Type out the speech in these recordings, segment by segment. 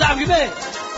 waayahay waa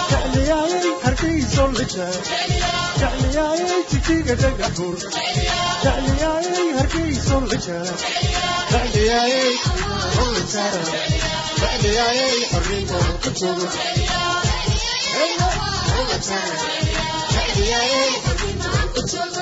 jacliyayay hargeyso lija jacliyayay jijiga dhagaxur jacliyayay hargeyso lija jacliyayay olijara jacliyayay xorriyo ku joogo jacliyayay xorriyo ku joogo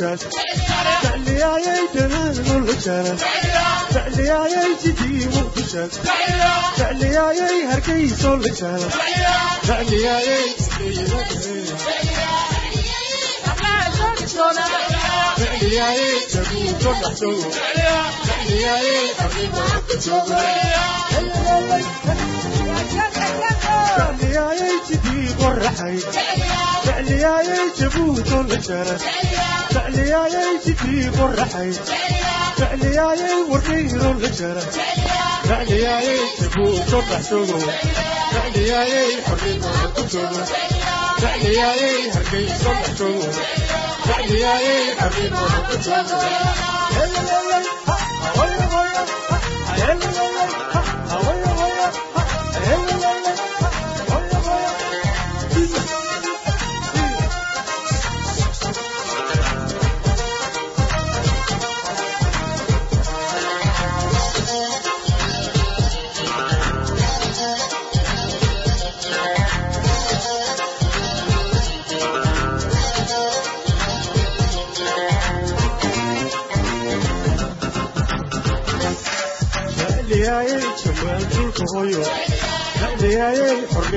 الجرس تعلي يا جنان والجرس تعلي يا جدي مقشك تعلي يا هركيس والجرس تعلي يا جدي مقشك تعلي يا جدي مقشك تعلي يا جدي مقشك فعلياي جديد والرحي فعلياي جبوت والشرف فعلياي جديد والرحي فعلياي وردير والشرف فعلياي جبوت والرحسوم فعلياي حرية والكتب فعلياي هرقي صلحتم فعلياي حرية والكتب Hello, hello, hello.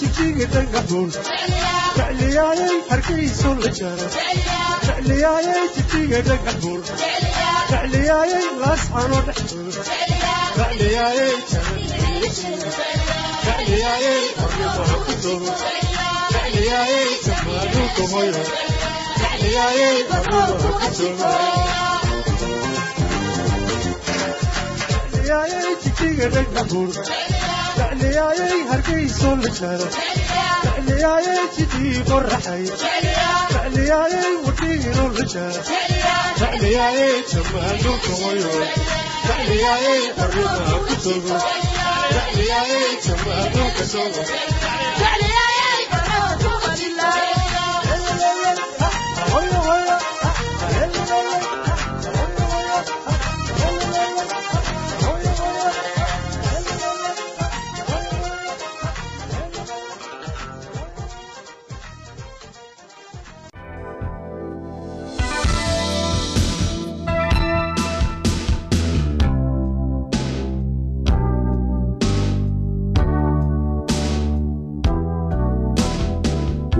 jijiga dhagaxuun jecliyayay hargayso la jara jecliyayay jijiga dhagaxuun jecliyayay laasxano dhexdooda jecliyayay jecliyayay xornimaan ku joogo jecliyayay jabmaa dhulka hoyo jecliyayay xornimaan ku joogo jecliyayay jijiga dhagaxuun jecliyayay hargayso la jara jecliyayay jidii qoraxay jecliyayay wadhiino la jara jecliyayay jamaan dhulka hoyo jecliyayay xornimaan ku joogo jecliyayay jamaan dhulka sogo hoyo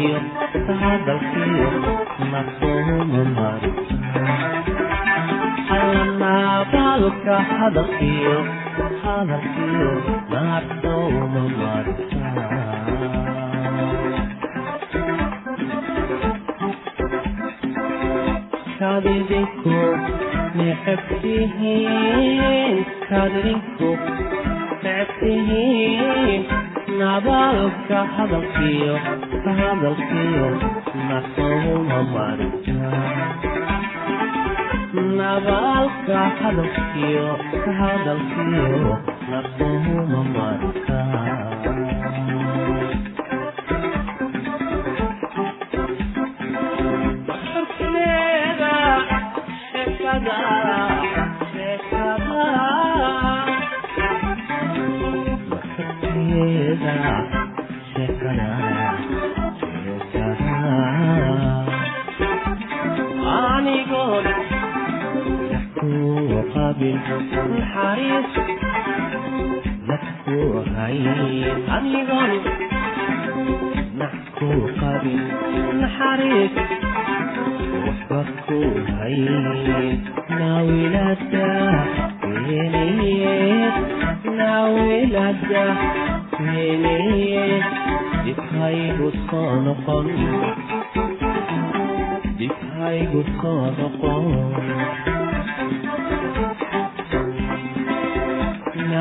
iyo hadalkiyo maqsuumumariaanabaalka hadalkiyo hadalkiyo maqsuuma mari kadidinku necebtihiin kadidinku necebtihiin nabaalka hadalkiyo maanta hadalkiyo nabaalka hadalkiyo ka hadalkiyo naqohuma marka Thank you. بالحريص مكوها أيضا مكوها بالحريص وحبكوها ناوي وينيت ناوي لدى وينيت يتهيب الصانقا يتهيب الصانقا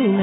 అయిన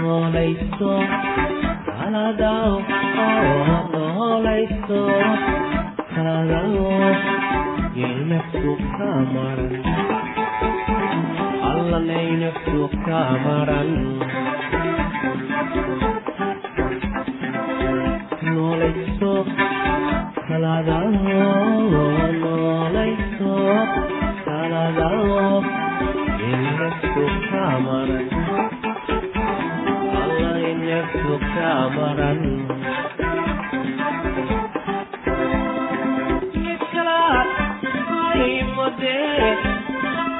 noolayso kaladaw oo noolayso kaladaw yenafsu kamaran allanay nafsu kamaran noolayso kaladaw noolayso kaladaw yenafsu kamaran අමරන් එක්කලා ආයිමොදේ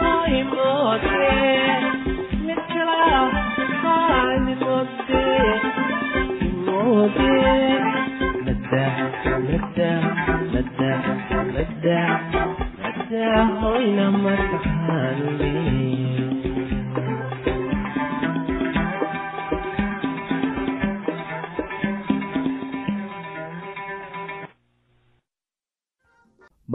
ආයිමොදේ එක්කලා ආයිමොදේ මොදේ මද්දා මද්දා මද්දා මද්දා මද්දා හොයනම සහන්නේ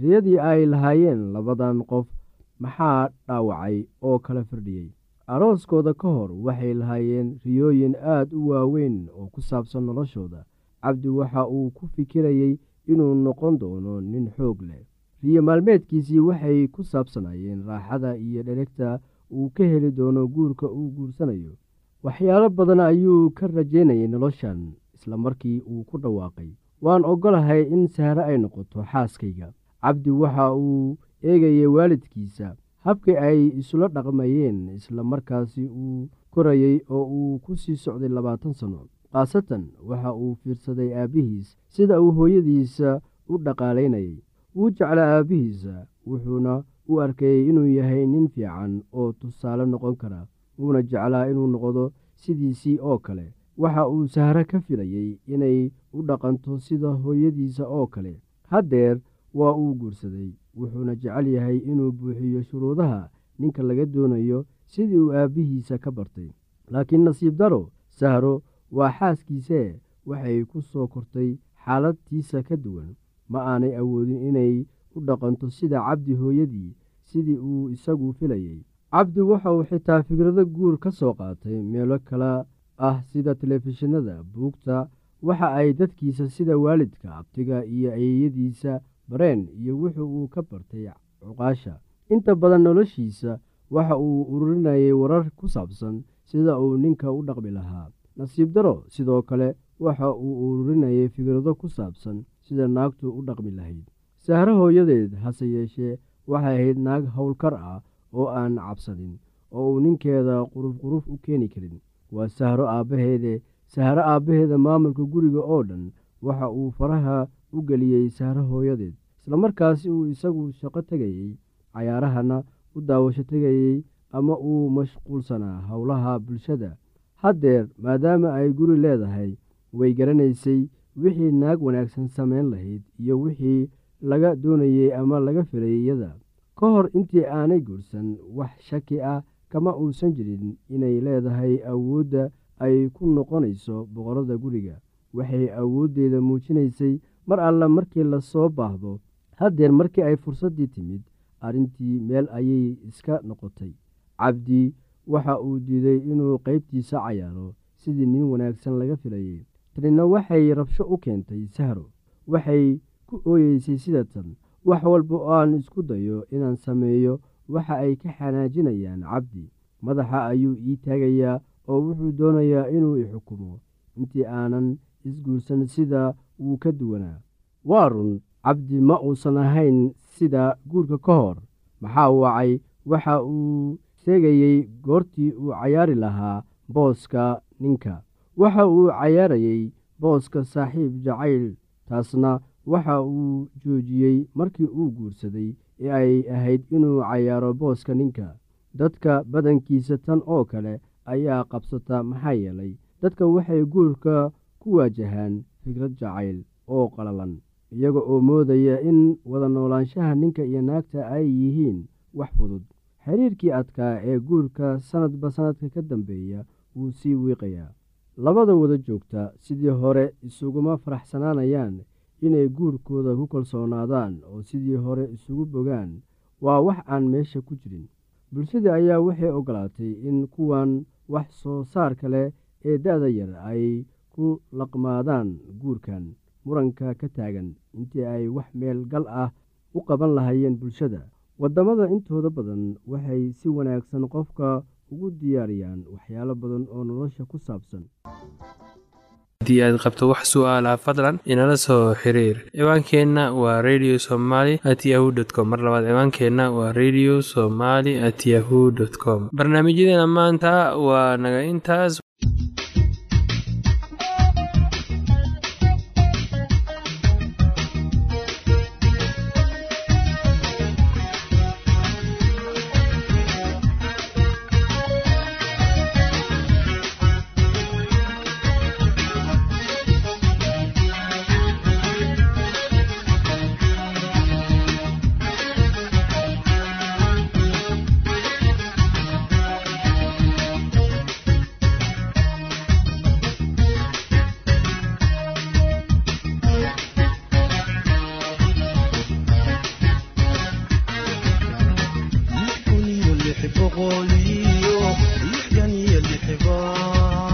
riyadii ay lahaayeen labadan qof maxaa dhaawacay oo kala firdhiyey arooskooda ka hor waxay lahaayeen riyooyin aad u waaweyn oo ku saabsan noloshooda. Cabdi waxa uu ku fikirayey inuu noqon doono nin xoog leh. Riyo maalmeedkiisii waxay ku saabsanayeen raaxada iyo dheregta uu ka heli doono guurka uu guursanayo. Waxyaalo badan ayuu ka rajaynayay noloshan isla markii uu ku dhawaaqay. Waan oggolahay in sahre ay noqoto xaaskayga cabdi waxa uu eegayay waalidkiisa habkii ay isula dhaqmayeen isla markaasi uu korayey oo uu ku sii socday labaatan sanno khaasatan waxa uu fiirsaday aabbihiis sida uu hooyadiisa u dhaqaalaynayay. Wuu jeclaa aabbihiisa wuxuuna u arkayey inuu yahay nin fiican oo tusaale noqon kara wuuna jeclaa inuu noqdo sidiisii oo kale. Waxa uu sahre ka filayey inay u dhaqanto sida hooyadiisa oo kale. Haddeer waa uu guursaday wuxuuna jecel yahay inuu buuxiyo shuruudaha ninka laga doonayo sidii uu aabbihiisa ka bartay. Laakiin nasiib daro sahro waa xaaskiisee waxay ku soo kortay xaaladtiisa ka duwan. Ma aanay awoodin inay u dhaqanto sida cabdi hooyadii sidii uu isagu filayey cabdi waxa uu xitaa fikrado guur ka soo qaatay meelo kale ah sida telefishinada buugta waxa ay dadkiisa sida waalidka abtiga iyo ayeeyadiisa bareen iyo wuxuu uu ka bartay cuqaasha. Inta badan noloshiisa waxa uu ururinayay warar ku saabsan sida uu ninka u dhaqmi lahaa. Nasiib daro sidoo kale waxa uu ururinayay fikrado ku saabsan sida naagtu u dhaqmi lahayd. Sahro hooyadeed hase yeeshee waxay ahayd naag howlkar ah oo aan cabsadin oo uu ninkeeda quruf quruf u keeni karin. Waa sahro aabbaheede sahro aabbaheeda maamulka guriga oo dhan waxa uu faraha u geliyey sahro hooyadeed islamarkaasi uu isagu shaqo tegayey cayaarahana u daawasho tegayey ama uu mashquulsanaa howlaha bulshada. Haddeer maadaama ay guri leedahay way garanaysay wixii naag wanaagsan samayn lahayd iyo wixii laga doonayey ama laga filayay iyada. Ka hor intii aanay guursan wax shaki ah kama uusan jirin inay leedahay awoodda ay ku noqonayso boqorada guriga. Waxay awooddeeda muujinaysay mar alle markii la soo baahdo haddeer markii ay fursaddii timid arrintii meel ayay iska noqotay. Cabdi waxa uu diiday inuu qaybtiisa cayaaro sidii nin wanaagsan laga filayey tanina waxay rabsho u keentay sahro. Waxay ku ooyeysay sida tan wax walba oo aan isku dayo inaan sameeyo. Waxa ay ka xanaajinayaan cabdi. Madaxa ayuu ii taagayaa oo wuxuu doonayaa inuu i xukumo. Intii aanan isguursan sida wuu ka duwanaa. Waa run cabdi ma uusan ahayn sida guurka ka hor. Maxaa wacay? Waxa uu sheegayey goortii uu cayaari lahaa booska ninka. Waxa uu cayaarayey booska saaxiib jacayl taasna waxa uu joojiyey markii uu guursaday ee ay ahayd inuu cayaaro booska ninka. Dadka badankiisa tan oo kale ayaa qabsata maxaa yeelay dadka waxay guurka ku waajahaan fikrad jacayl oo qalalan iyaga oo moodaya in wada noolaanshaha ninka iyo naagta ay yihiin wax fudud. Xiriirkii adkaa ee guurka sanadba sanadka ka dambeeya wuu sii wiiqayaa. Labada wada joogta sidii hore isuguma faraxsanaanayaan inay guurkooda ku kalsoonaadaan oo sidii hore isugu bogaan. Waa wax aan meesha ku jirin. Bulshadii ayaa waxay ogolaatay in kuwan wax soo saarka leh ee da-da yar ay ku laqmaadaan guurkan muranka ka taagan intii ay wax meel gal ah u qaban lahaayeen bulshada. Waddamada intooda badan waxay si wanaagsan qofka ugu diyaariyaan waxyaalo badan oo nolosha ku saabsan. Haddii aad qabto wax su'aalaha fadlan inala soo xiriir. Ciwaankeenna waa radio somaly at yahu t com. Mar labaad ciwaankeenna waa radio somaly at yahu dt com. Barnaamijyadeena maanta waa naga intaas Ay, galao, ay, galao.